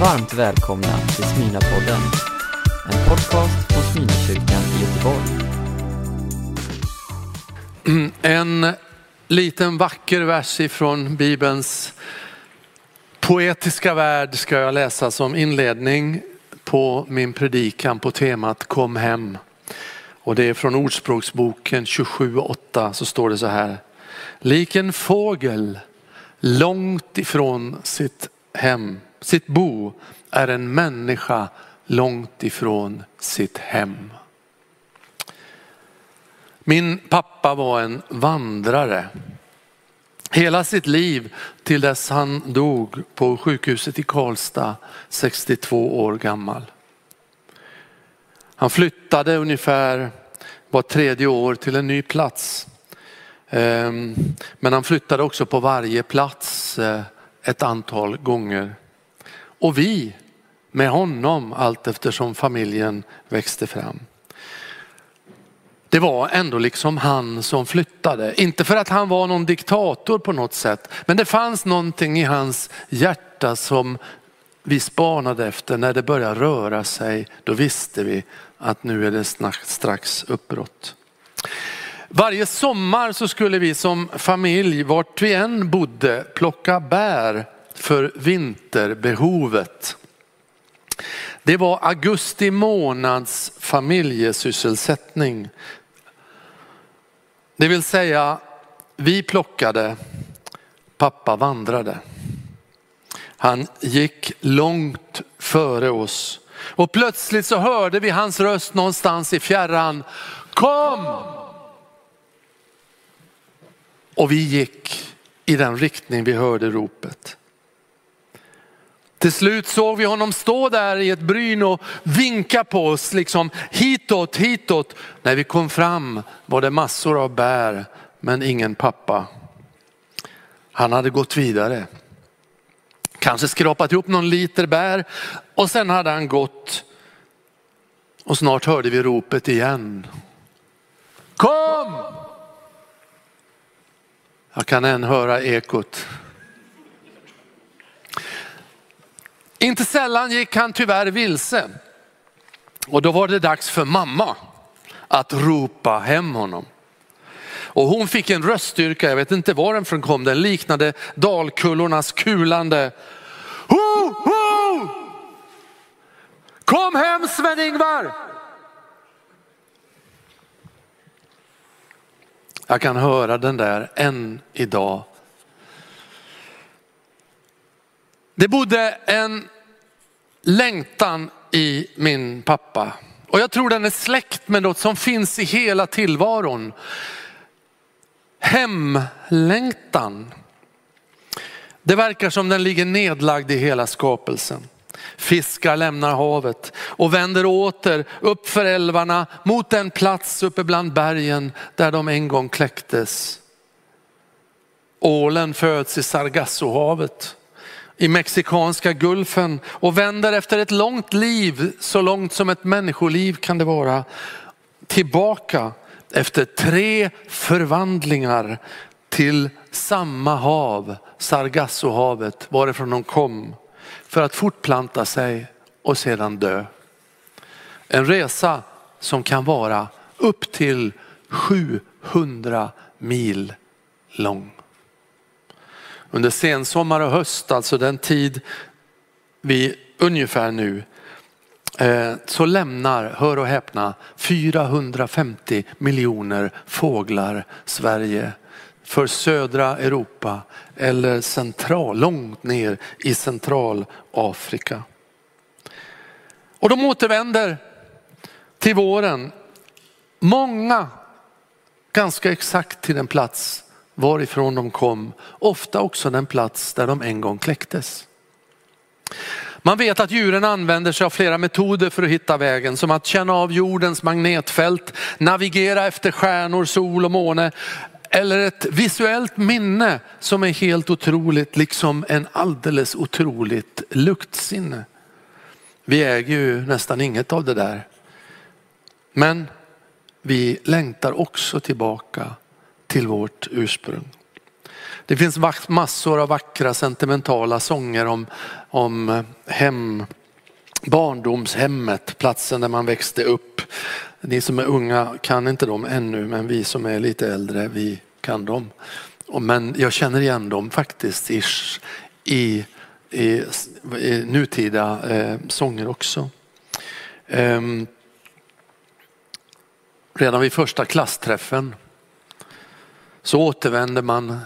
Varmt välkomna till Smyrnapodden. En podcast från Smyrnakyrkan i Göteborg. En liten vacker vers ifrån Bibelns poetiska värld ska jag läsa som inledning på min predikan på temat Kom hem. Och det är från Ordspråksboken 27.8 så står det så här. Lik en fågel långt ifrån sitt hem, sitt bo är en människa långt ifrån sitt hem. Min pappa var en vandrare. Hela sitt liv till dess han dog på sjukhuset i Karlstad 62 år gammal. Han flyttade ungefär var tredje år till en ny plats. Ehm, men han flyttade också på varje plats eh, ett antal gånger. Och vi med honom allt eftersom familjen växte fram. Det var ändå liksom han som flyttade. Inte för att han var någon diktator på något sätt, men det fanns någonting i hans hjärta som vi spanade efter. När det började röra sig, då visste vi att nu är det strax uppbrott. Varje sommar så skulle vi som familj, vart vi än bodde, plocka bär för vinterbehovet. Det var augusti månads familjesysselsättning. Det vill säga, vi plockade, pappa vandrade. Han gick långt före oss och plötsligt så hörde vi hans röst någonstans i fjärran. Kom! Och vi gick i den riktning vi hörde ropet. Till slut såg vi honom stå där i ett bryn och vinka på oss, liksom hitåt, hitåt. När vi kom fram var det massor av bär, men ingen pappa. Han hade gått vidare. Kanske skrapat ihop någon liter bär och sen hade han gått. Och snart hörde vi ropet igen. Kom! Jag kan än höra ekot. Inte sällan gick han tyvärr vilse. Och då var det dags för mamma att ropa hem honom. Och hon fick en röststyrka, jag vet inte var den från kom, den liknade dalkullornas kulande. Ho, ho! Kom hem Sven-Ingvar! Jag kan höra den där än idag. Det bodde en längtan i min pappa. Och jag tror den är släkt med något som finns i hela tillvaron. Hemlängtan. Det verkar som den ligger nedlagd i hela skapelsen. Fiskar lämnar havet och vänder åter upp för älvarna mot den plats uppe bland bergen där de en gång kläcktes. Ålen föds i Sargassohavet i mexikanska gulfen och vänder efter ett långt liv, så långt som ett människoliv kan det vara, tillbaka efter tre förvandlingar till samma hav, Sargassohavet, varifrån de kom, för att fortplanta sig och sedan dö. En resa som kan vara upp till 700 mil lång. Under sensommar och höst, alltså den tid vi ungefär nu, eh, så lämnar, hör och häpna, 450 miljoner fåglar Sverige för södra Europa eller central, långt ner i centralafrika. Och de återvänder till våren. Många ganska exakt till den plats varifrån de kom, ofta också den plats där de en gång kläcktes. Man vet att djuren använder sig av flera metoder för att hitta vägen, som att känna av jordens magnetfält, navigera efter stjärnor, sol och måne, eller ett visuellt minne som är helt otroligt, liksom en alldeles otroligt luktsinne. Vi äger ju nästan inget av det där. Men vi längtar också tillbaka till vårt ursprung. Det finns massor av vackra sentimentala sånger om, om eh, hem, barndomshemmet, platsen där man växte upp. Ni som är unga kan inte dem ännu, men vi som är lite äldre, vi kan dem. Men jag känner igen dem faktiskt i, i, i, i nutida eh, sånger också. Um, redan vid första klassträffen så återvänder man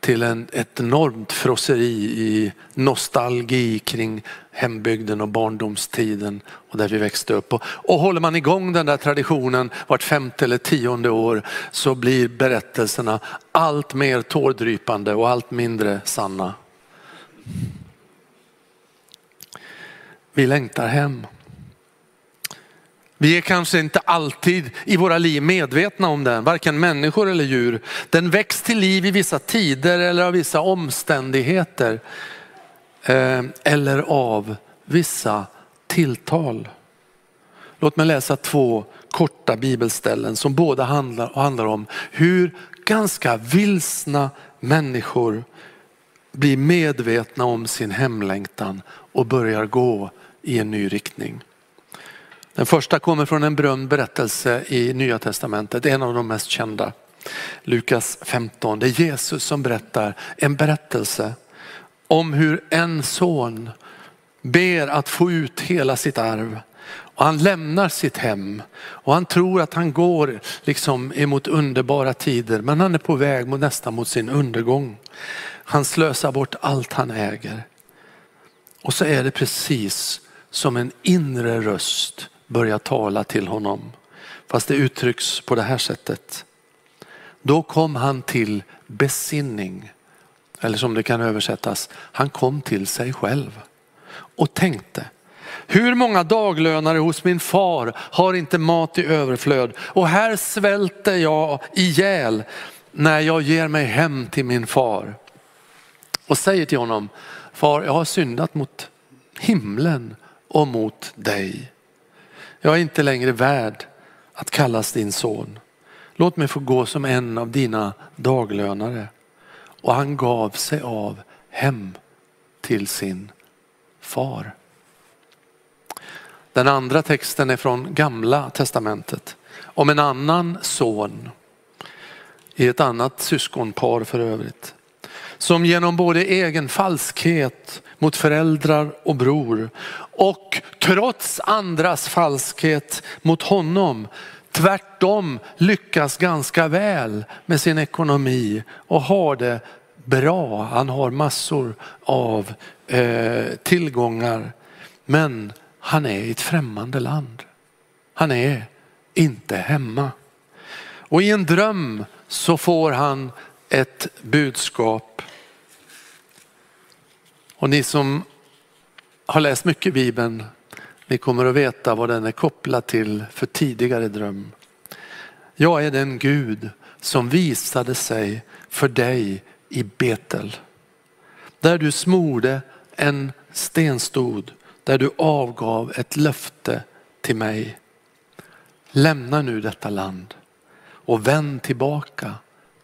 till en, ett enormt frosseri i nostalgi kring hembygden och barndomstiden och där vi växte upp. Och, och håller man igång den där traditionen vart femte eller tionde år så blir berättelserna allt mer tårdrypande och allt mindre sanna. Vi längtar hem. Vi är kanske inte alltid i våra liv medvetna om den, varken människor eller djur. Den väcks till liv i vissa tider eller av vissa omständigheter. Eh, eller av vissa tilltal. Låt mig läsa två korta bibelställen som båda handlar, handlar om hur ganska vilsna människor blir medvetna om sin hemlängtan och börjar gå i en ny riktning. Den första kommer från en berömd berättelse i Nya Testamentet, en av de mest kända. Lukas 15, det är Jesus som berättar en berättelse om hur en son ber att få ut hela sitt arv. Och han lämnar sitt hem och han tror att han går liksom emot underbara tider men han är på väg mot, nästan mot sin undergång. Han slösar bort allt han äger. Och så är det precis som en inre röst börjar tala till honom. Fast det uttrycks på det här sättet. Då kom han till besinning. Eller som det kan översättas, han kom till sig själv och tänkte. Hur många daglönare hos min far har inte mat i överflöd och här svälter jag ihjäl när jag ger mig hem till min far. Och säger till honom, far jag har syndat mot himlen och mot dig. Jag är inte längre värd att kallas din son. Låt mig få gå som en av dina daglönare. Och han gav sig av hem till sin far. Den andra texten är från gamla testamentet om en annan son i ett annat syskonpar för övrigt. Som genom både egen falskhet mot föräldrar och bror och trots andras falskhet mot honom tvärtom lyckas ganska väl med sin ekonomi och har det bra. Han har massor av eh, tillgångar men han är i ett främmande land. Han är inte hemma. Och i en dröm så får han ett budskap. Och ni som har läst mycket Bibeln, ni kommer att veta vad den är kopplad till för tidigare dröm. Jag är den Gud som visade sig för dig i Betel. Där du smorde en stenstod, där du avgav ett löfte till mig. Lämna nu detta land och vänd tillbaka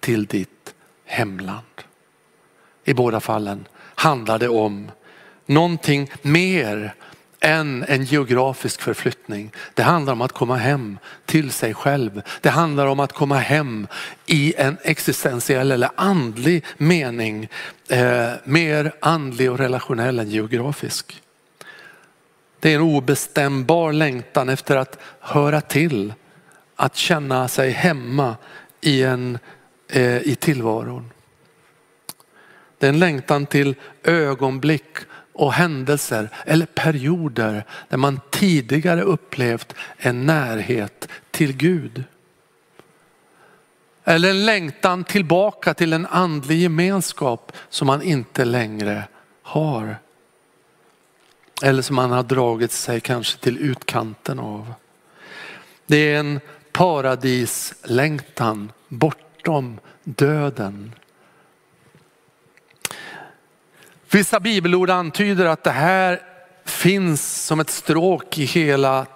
till ditt hemland. I båda fallen handlar det om någonting mer än en geografisk förflyttning. Det handlar om att komma hem till sig själv. Det handlar om att komma hem i en existentiell eller andlig mening. Eh, mer andlig och relationell än geografisk. Det är en obestämbar längtan efter att höra till, att känna sig hemma i, en, eh, i tillvaron. Det är en längtan till ögonblick och händelser eller perioder där man tidigare upplevt en närhet till Gud. Eller en längtan tillbaka till en andlig gemenskap som man inte längre har. Eller som man har dragit sig kanske till utkanten av. Det är en paradislängtan bortom döden. Vissa bibelord antyder att det här finns som ett stråk i hela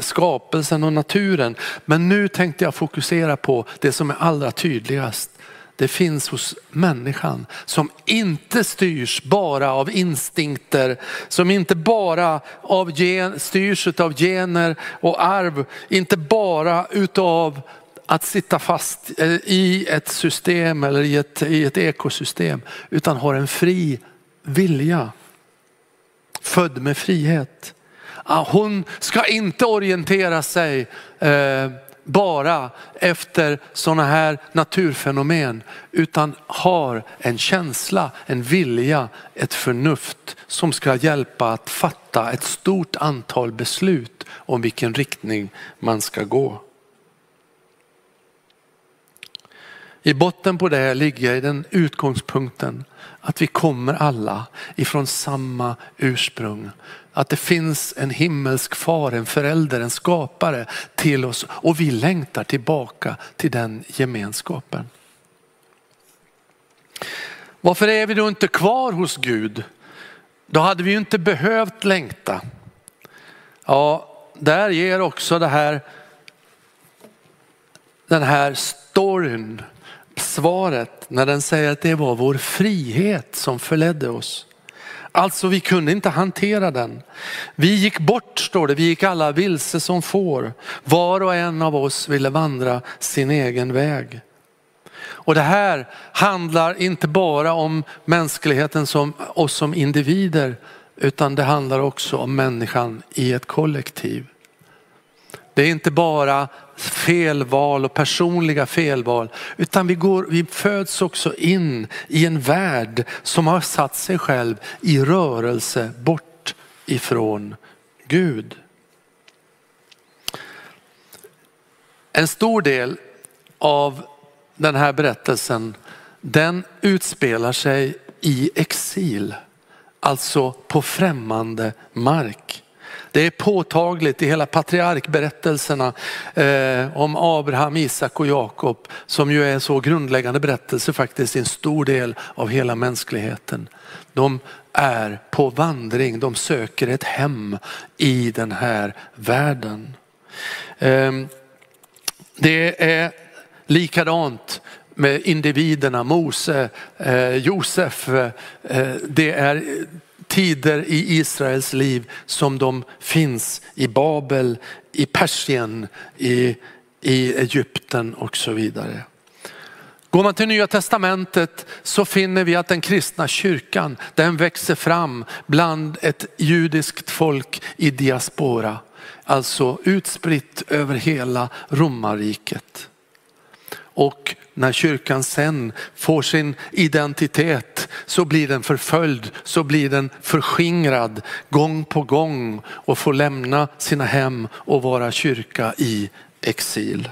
skapelsen och naturen. Men nu tänkte jag fokusera på det som är allra tydligast, det finns hos människan som inte styrs bara av instinkter, som inte bara av gen, styrs av gener och arv, inte bara utav att sitta fast eh, i ett system eller i ett, i ett ekosystem, utan har en fri vilja. Född med frihet. Ah, hon ska inte orientera sig eh, bara efter sådana här naturfenomen utan har en känsla, en vilja, ett förnuft som ska hjälpa att fatta ett stort antal beslut om vilken riktning man ska gå. I botten på det ligger den utgångspunkten att vi kommer alla ifrån samma ursprung. Att det finns en himmelsk far, en förälder, en skapare till oss och vi längtar tillbaka till den gemenskapen. Varför är vi då inte kvar hos Gud? Då hade vi ju inte behövt längta. Ja, där ger också det här, den här storyn svaret när den säger att det var vår frihet som förledde oss. Alltså vi kunde inte hantera den. Vi gick bort står det, vi gick alla vilse som får. Var och en av oss ville vandra sin egen väg. Och det här handlar inte bara om mänskligheten som oss som individer, utan det handlar också om människan i ett kollektiv. Det är inte bara felval och personliga felval, utan vi, går, vi föds också in i en värld som har satt sig själv i rörelse bort ifrån Gud. En stor del av den här berättelsen, den utspelar sig i exil, alltså på främmande mark. Det är påtagligt i hela patriarkberättelserna eh, om Abraham, Isak och Jakob som ju är en så grundläggande berättelse faktiskt i en stor del av hela mänskligheten. De är på vandring, de söker ett hem i den här världen. Eh, det är likadant med individerna, Mose, eh, Josef. Eh, det är tider i Israels liv som de finns i Babel, i Persien, i, i Egypten och så vidare. Går man till nya testamentet så finner vi att den kristna kyrkan den växer fram bland ett judiskt folk i diaspora. Alltså utspritt över hela romarriket. Och när kyrkan sen får sin identitet så blir den förföljd, så blir den förskingrad gång på gång och får lämna sina hem och vara kyrka i exil.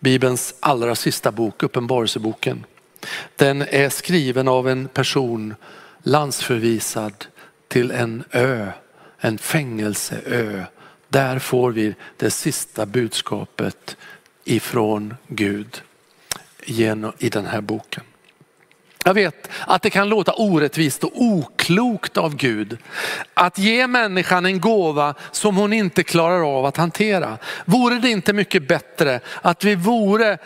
Bibelns allra sista bok, Uppenbarelseboken, den är skriven av en person landsförvisad till en ö, en fängelseö. Där får vi det sista budskapet ifrån Gud i den här boken. Jag vet att det kan låta orättvist och oklokt av Gud att ge människan en gåva som hon inte klarar av att hantera. Vore det inte mycket bättre att vi vore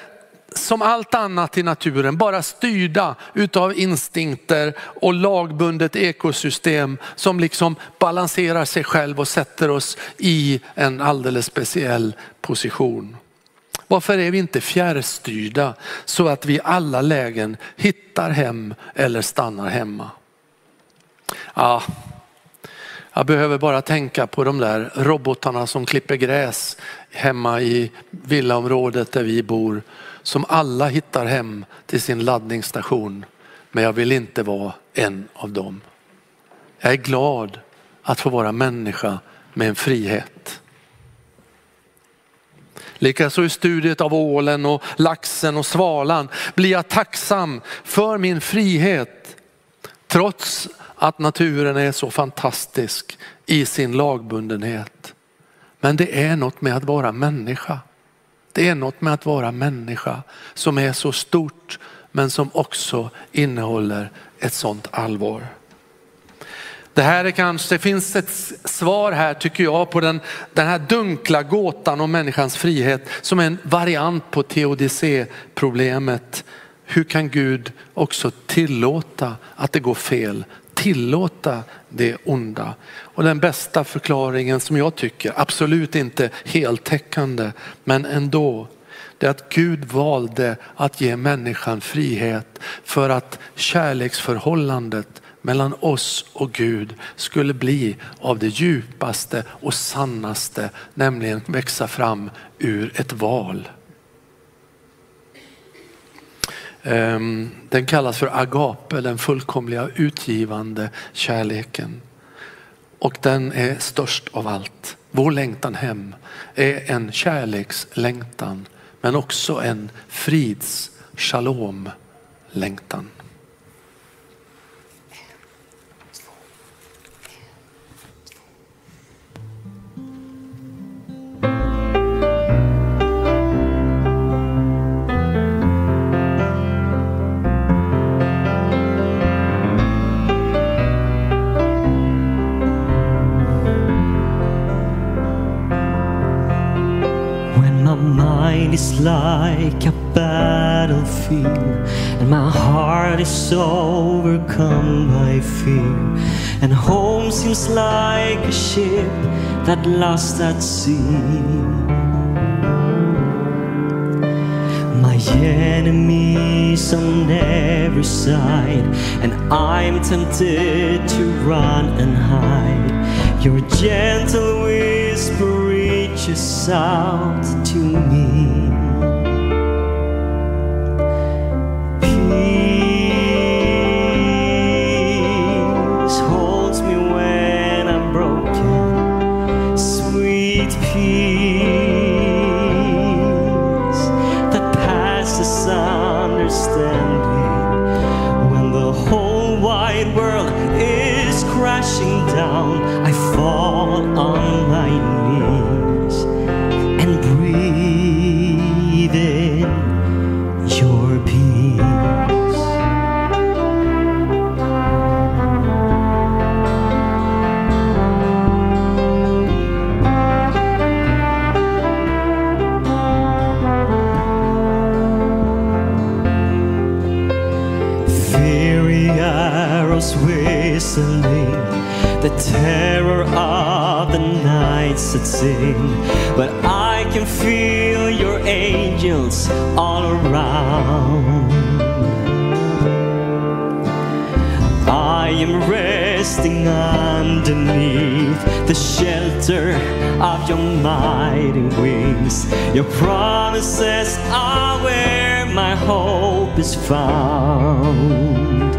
som allt annat i naturen, bara styrda utav instinkter och lagbundet ekosystem som liksom balanserar sig själv och sätter oss i en alldeles speciell position. Varför är vi inte fjärrstyrda så att vi i alla lägen hittar hem eller stannar hemma? Ja, jag behöver bara tänka på de där robotarna som klipper gräs hemma i villaområdet där vi bor. Som alla hittar hem till sin laddningsstation. Men jag vill inte vara en av dem. Jag är glad att få vara människa med en frihet. Likaså i studiet av ålen och laxen och svalan blir jag tacksam för min frihet. Trots att naturen är så fantastisk i sin lagbundenhet. Men det är något med att vara människa. Det är något med att vara människa som är så stort men som också innehåller ett sånt allvar. Det här är kanske, det finns ett svar här tycker jag på den, den här dunkla gåtan om människans frihet som är en variant på teodicé-problemet. hur kan Gud också tillåta att det går fel? Tillåta det onda. Och den bästa förklaringen som jag tycker, absolut inte heltäckande, men ändå det är att Gud valde att ge människan frihet för att kärleksförhållandet mellan oss och Gud skulle bli av det djupaste och sannaste, nämligen växa fram ur ett val. Ehm, den kallas för agape, den fullkomliga utgivande kärleken. Och den är störst av allt. Vår längtan hem är en kärlekslängtan men också en frids shalom like a battlefield, and my heart is overcome by fear. And home seems like a ship that lost at sea. My enemies on every side, and I'm tempted to run and hide. Your gentle whisper reaches out to me. needs peace. Resting underneath the shelter of your mighty wings. Your promises are where my hope is found.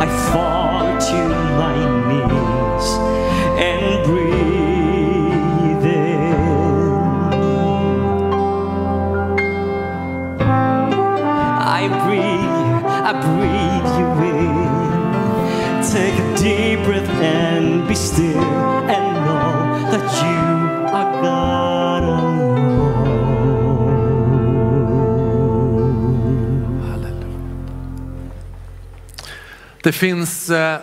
I fall Det finns eh,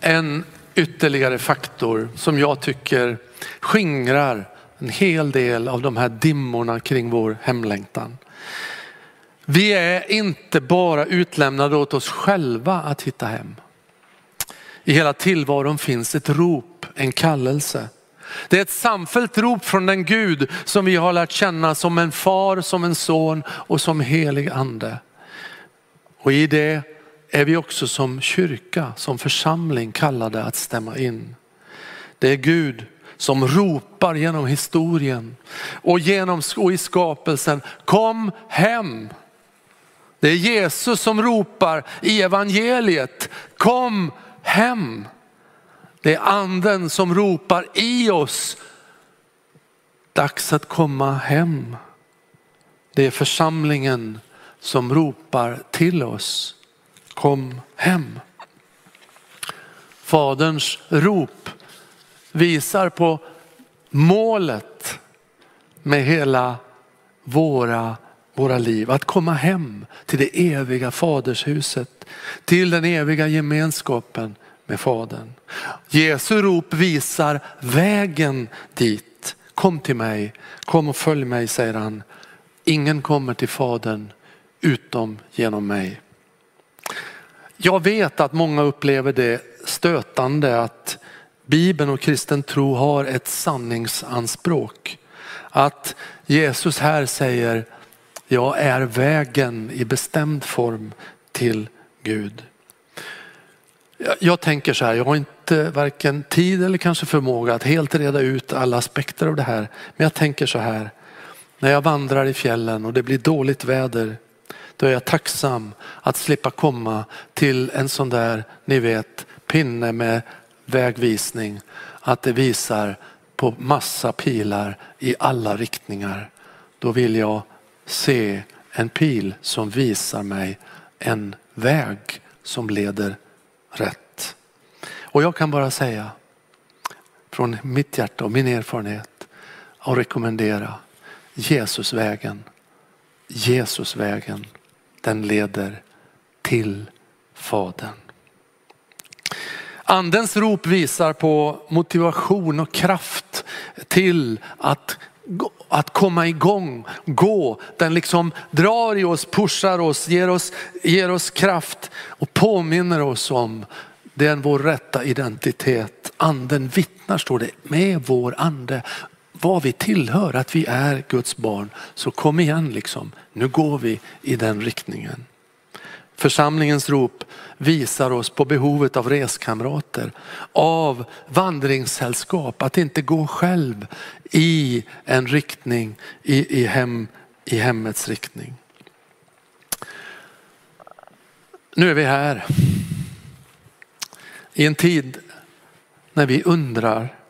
en ytterligare faktor som jag tycker skingrar en hel del av de här dimmorna kring vår hemlängtan. Vi är inte bara utlämnade åt oss själva att hitta hem. I hela tillvaron finns ett rop, en kallelse. Det är ett samfällt rop från den Gud som vi har lärt känna som en far, som en son och som helig ande. Och i det är vi också som kyrka, som församling kallade att stämma in. Det är Gud som ropar genom historien och, genom, och i skapelsen, kom hem. Det är Jesus som ropar i evangeliet, kom hem. Det är anden som ropar i oss, dags att komma hem. Det är församlingen som ropar till oss, kom hem. Faderns rop visar på målet med hela våra, våra liv. Att komma hem till det eviga fadershuset, till den eviga gemenskapen med Fadern. Jesu rop visar vägen dit. Kom till mig, kom och följ mig säger han. Ingen kommer till Fadern utom genom mig. Jag vet att många upplever det stötande att Bibeln och kristen tro har ett sanningsanspråk. Att Jesus här säger, jag är vägen i bestämd form till Gud. Jag tänker så här, jag har inte varken tid eller kanske förmåga att helt reda ut alla aspekter av det här. Men jag tänker så här, när jag vandrar i fjällen och det blir dåligt väder, då är jag tacksam att slippa komma till en sån där, ni vet, pinne med vägvisning. Att det visar på massa pilar i alla riktningar. Då vill jag se en pil som visar mig en väg som leder rätt. Och jag kan bara säga från mitt hjärta och min erfarenhet och rekommendera Jesusvägen. Jesusvägen, den leder till Fadern. Andens rop visar på motivation och kraft till att, att komma igång, gå. Den liksom drar i oss, pushar oss, ger oss, ger oss kraft och påminner oss om den vår rätta identitet. Anden vittnar, står det, med vår ande vad vi tillhör, att vi är Guds barn. Så kom igen liksom, nu går vi i den riktningen. Församlingens rop visar oss på behovet av reskamrater, av vandringssällskap, att inte gå själv i en riktning, i, i, hem, i hemmets riktning. Nu är vi här i en tid när vi undrar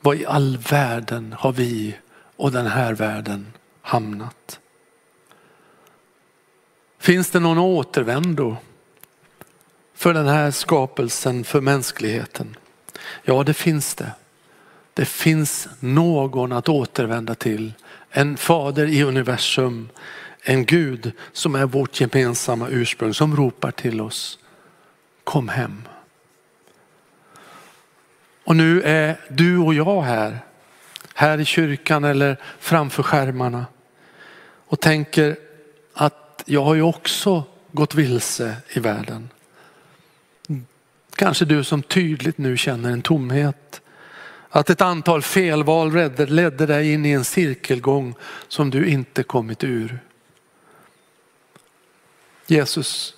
vad i all världen har vi och den här världen hamnat? Finns det någon återvändo för den här skapelsen, för mänskligheten? Ja, det finns det. Det finns någon att återvända till. En fader i universum, en Gud som är vårt gemensamma ursprung, som ropar till oss. Kom hem. Och nu är du och jag här, här i kyrkan eller framför skärmarna och tänker att jag har ju också gått vilse i världen. Kanske du som tydligt nu känner en tomhet. Att ett antal felval ledde dig in i en cirkelgång som du inte kommit ur. Jesus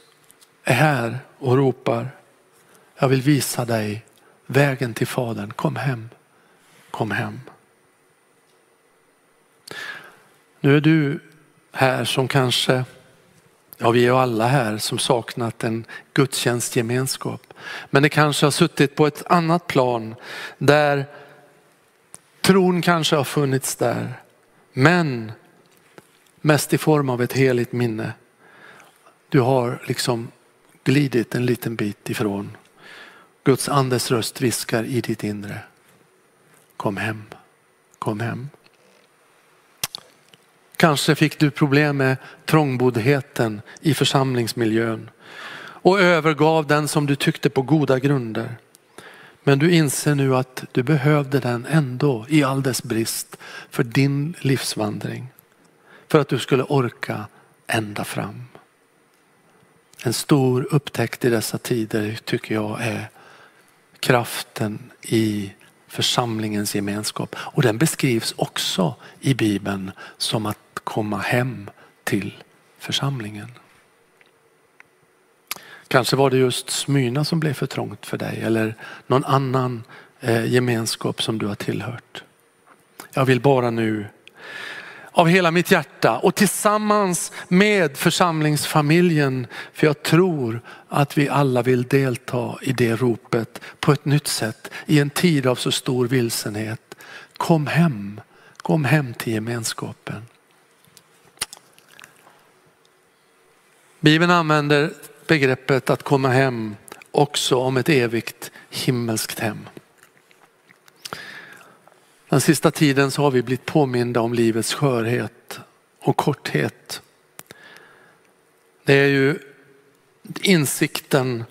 är här och ropar, jag vill visa dig vägen till Fadern. Kom hem, kom hem. Nu är du här som kanske, ja vi är alla här som saknat en gudstjänstgemenskap. Men det kanske har suttit på ett annat plan där tron kanske har funnits där. Men mest i form av ett heligt minne. Du har liksom glidit en liten bit ifrån Guds andes röst viskar i ditt inre. Kom hem, kom hem. Kanske fick du problem med trångboddheten i församlingsmiljön och övergav den som du tyckte på goda grunder. Men du inser nu att du behövde den ändå i all dess brist för din livsvandring. För att du skulle orka ända fram. En stor upptäckt i dessa tider tycker jag är kraften i församlingens gemenskap. Och den beskrivs också i Bibeln som att komma hem till församlingen. Kanske var det just Smyrna som blev för trångt för dig eller någon annan eh, gemenskap som du har tillhört. Jag vill bara nu av hela mitt hjärta och tillsammans med församlingsfamiljen. För jag tror att vi alla vill delta i det ropet på ett nytt sätt i en tid av så stor vilsenhet. Kom hem, kom hem till gemenskapen. Bibeln använder begreppet att komma hem också om ett evigt himmelskt hem. Den sista tiden så har vi blivit påminda om livets skörhet och korthet. Det är ju insikten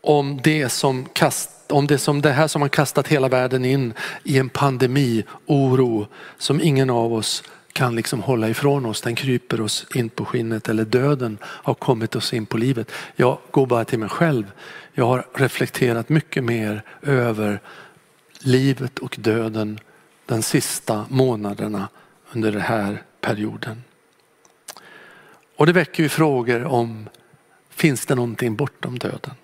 om det som kast, om det som det här som har kastat hela världen in i en pandemi, oro som ingen av oss kan liksom hålla ifrån oss. Den kryper oss in på skinnet eller döden har kommit oss in på livet. Jag går bara till mig själv. Jag har reflekterat mycket mer över livet och döden de sista månaderna under den här perioden. Och det väcker ju frågor om finns det någonting bortom döden?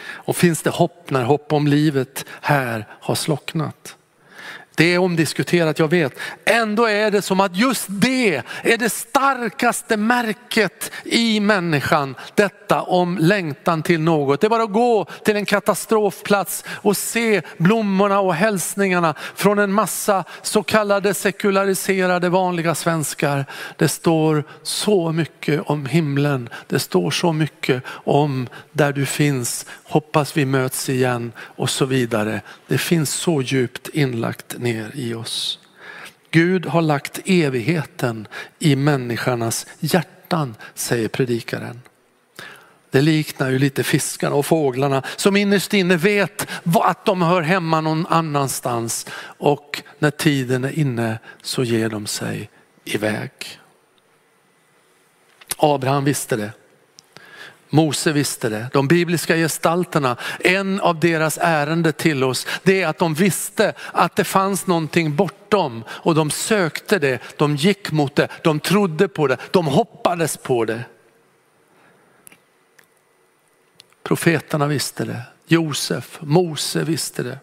Och finns det hopp när hopp om livet här har slocknat? Det är omdiskuterat, jag vet. Ändå är det som att just det är det starkaste märket i människan. Detta om längtan till något. Det är bara att gå till en katastrofplats och se blommorna och hälsningarna från en massa så kallade sekulariserade vanliga svenskar. Det står så mycket om himlen. Det står så mycket om där du finns. Hoppas vi möts igen och så vidare. Det finns så djupt inlagt ner i oss. Gud har lagt evigheten i människornas hjärtan, säger predikaren. Det liknar ju lite fiskarna och fåglarna som innerst inne vet att de hör hemma någon annanstans och när tiden är inne så ger de sig iväg. Abraham visste det. Mose visste det, de bibliska gestalterna, en av deras ärende till oss, det är att de visste att det fanns någonting bortom och de sökte det, de gick mot det, de trodde på det, de hoppades på det. Profeterna visste det, Josef, Mose visste det.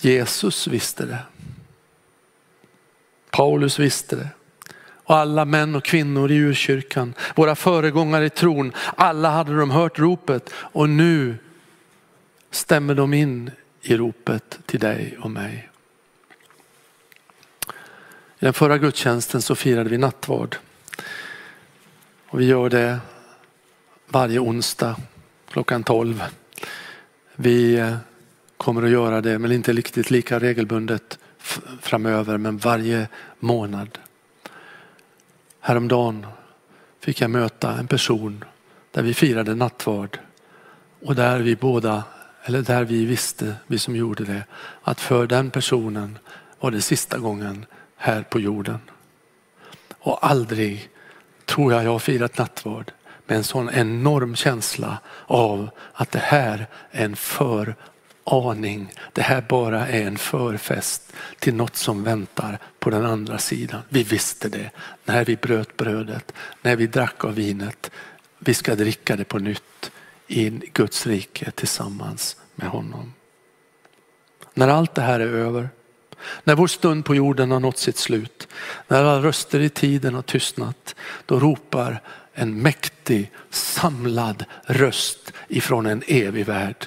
Jesus visste det. Paulus visste det och alla män och kvinnor i urkyrkan, våra föregångare i tron, alla hade de hört ropet och nu stämmer de in i ropet till dig och mig. I den förra gudstjänsten så firade vi nattvard. Och vi gör det varje onsdag klockan 12. Vi eh, kommer att göra det, men inte riktigt lika regelbundet framöver, men varje månad. Häromdagen fick jag möta en person där vi firade nattvard och där vi båda, eller där vi visste, vi som gjorde det, att för den personen var det sista gången här på jorden. Och aldrig tror jag jag har firat nattvard med en sån enorm känsla av att det här är en för aning. Det här bara är en förfest till något som väntar på den andra sidan. Vi visste det när vi bröt brödet, när vi drack av vinet. Vi ska dricka det på nytt i Guds rike tillsammans med honom. När allt det här är över, när vår stund på jorden har nått sitt slut, när alla röster i tiden har tystnat, då ropar en mäktig samlad röst ifrån en evig värld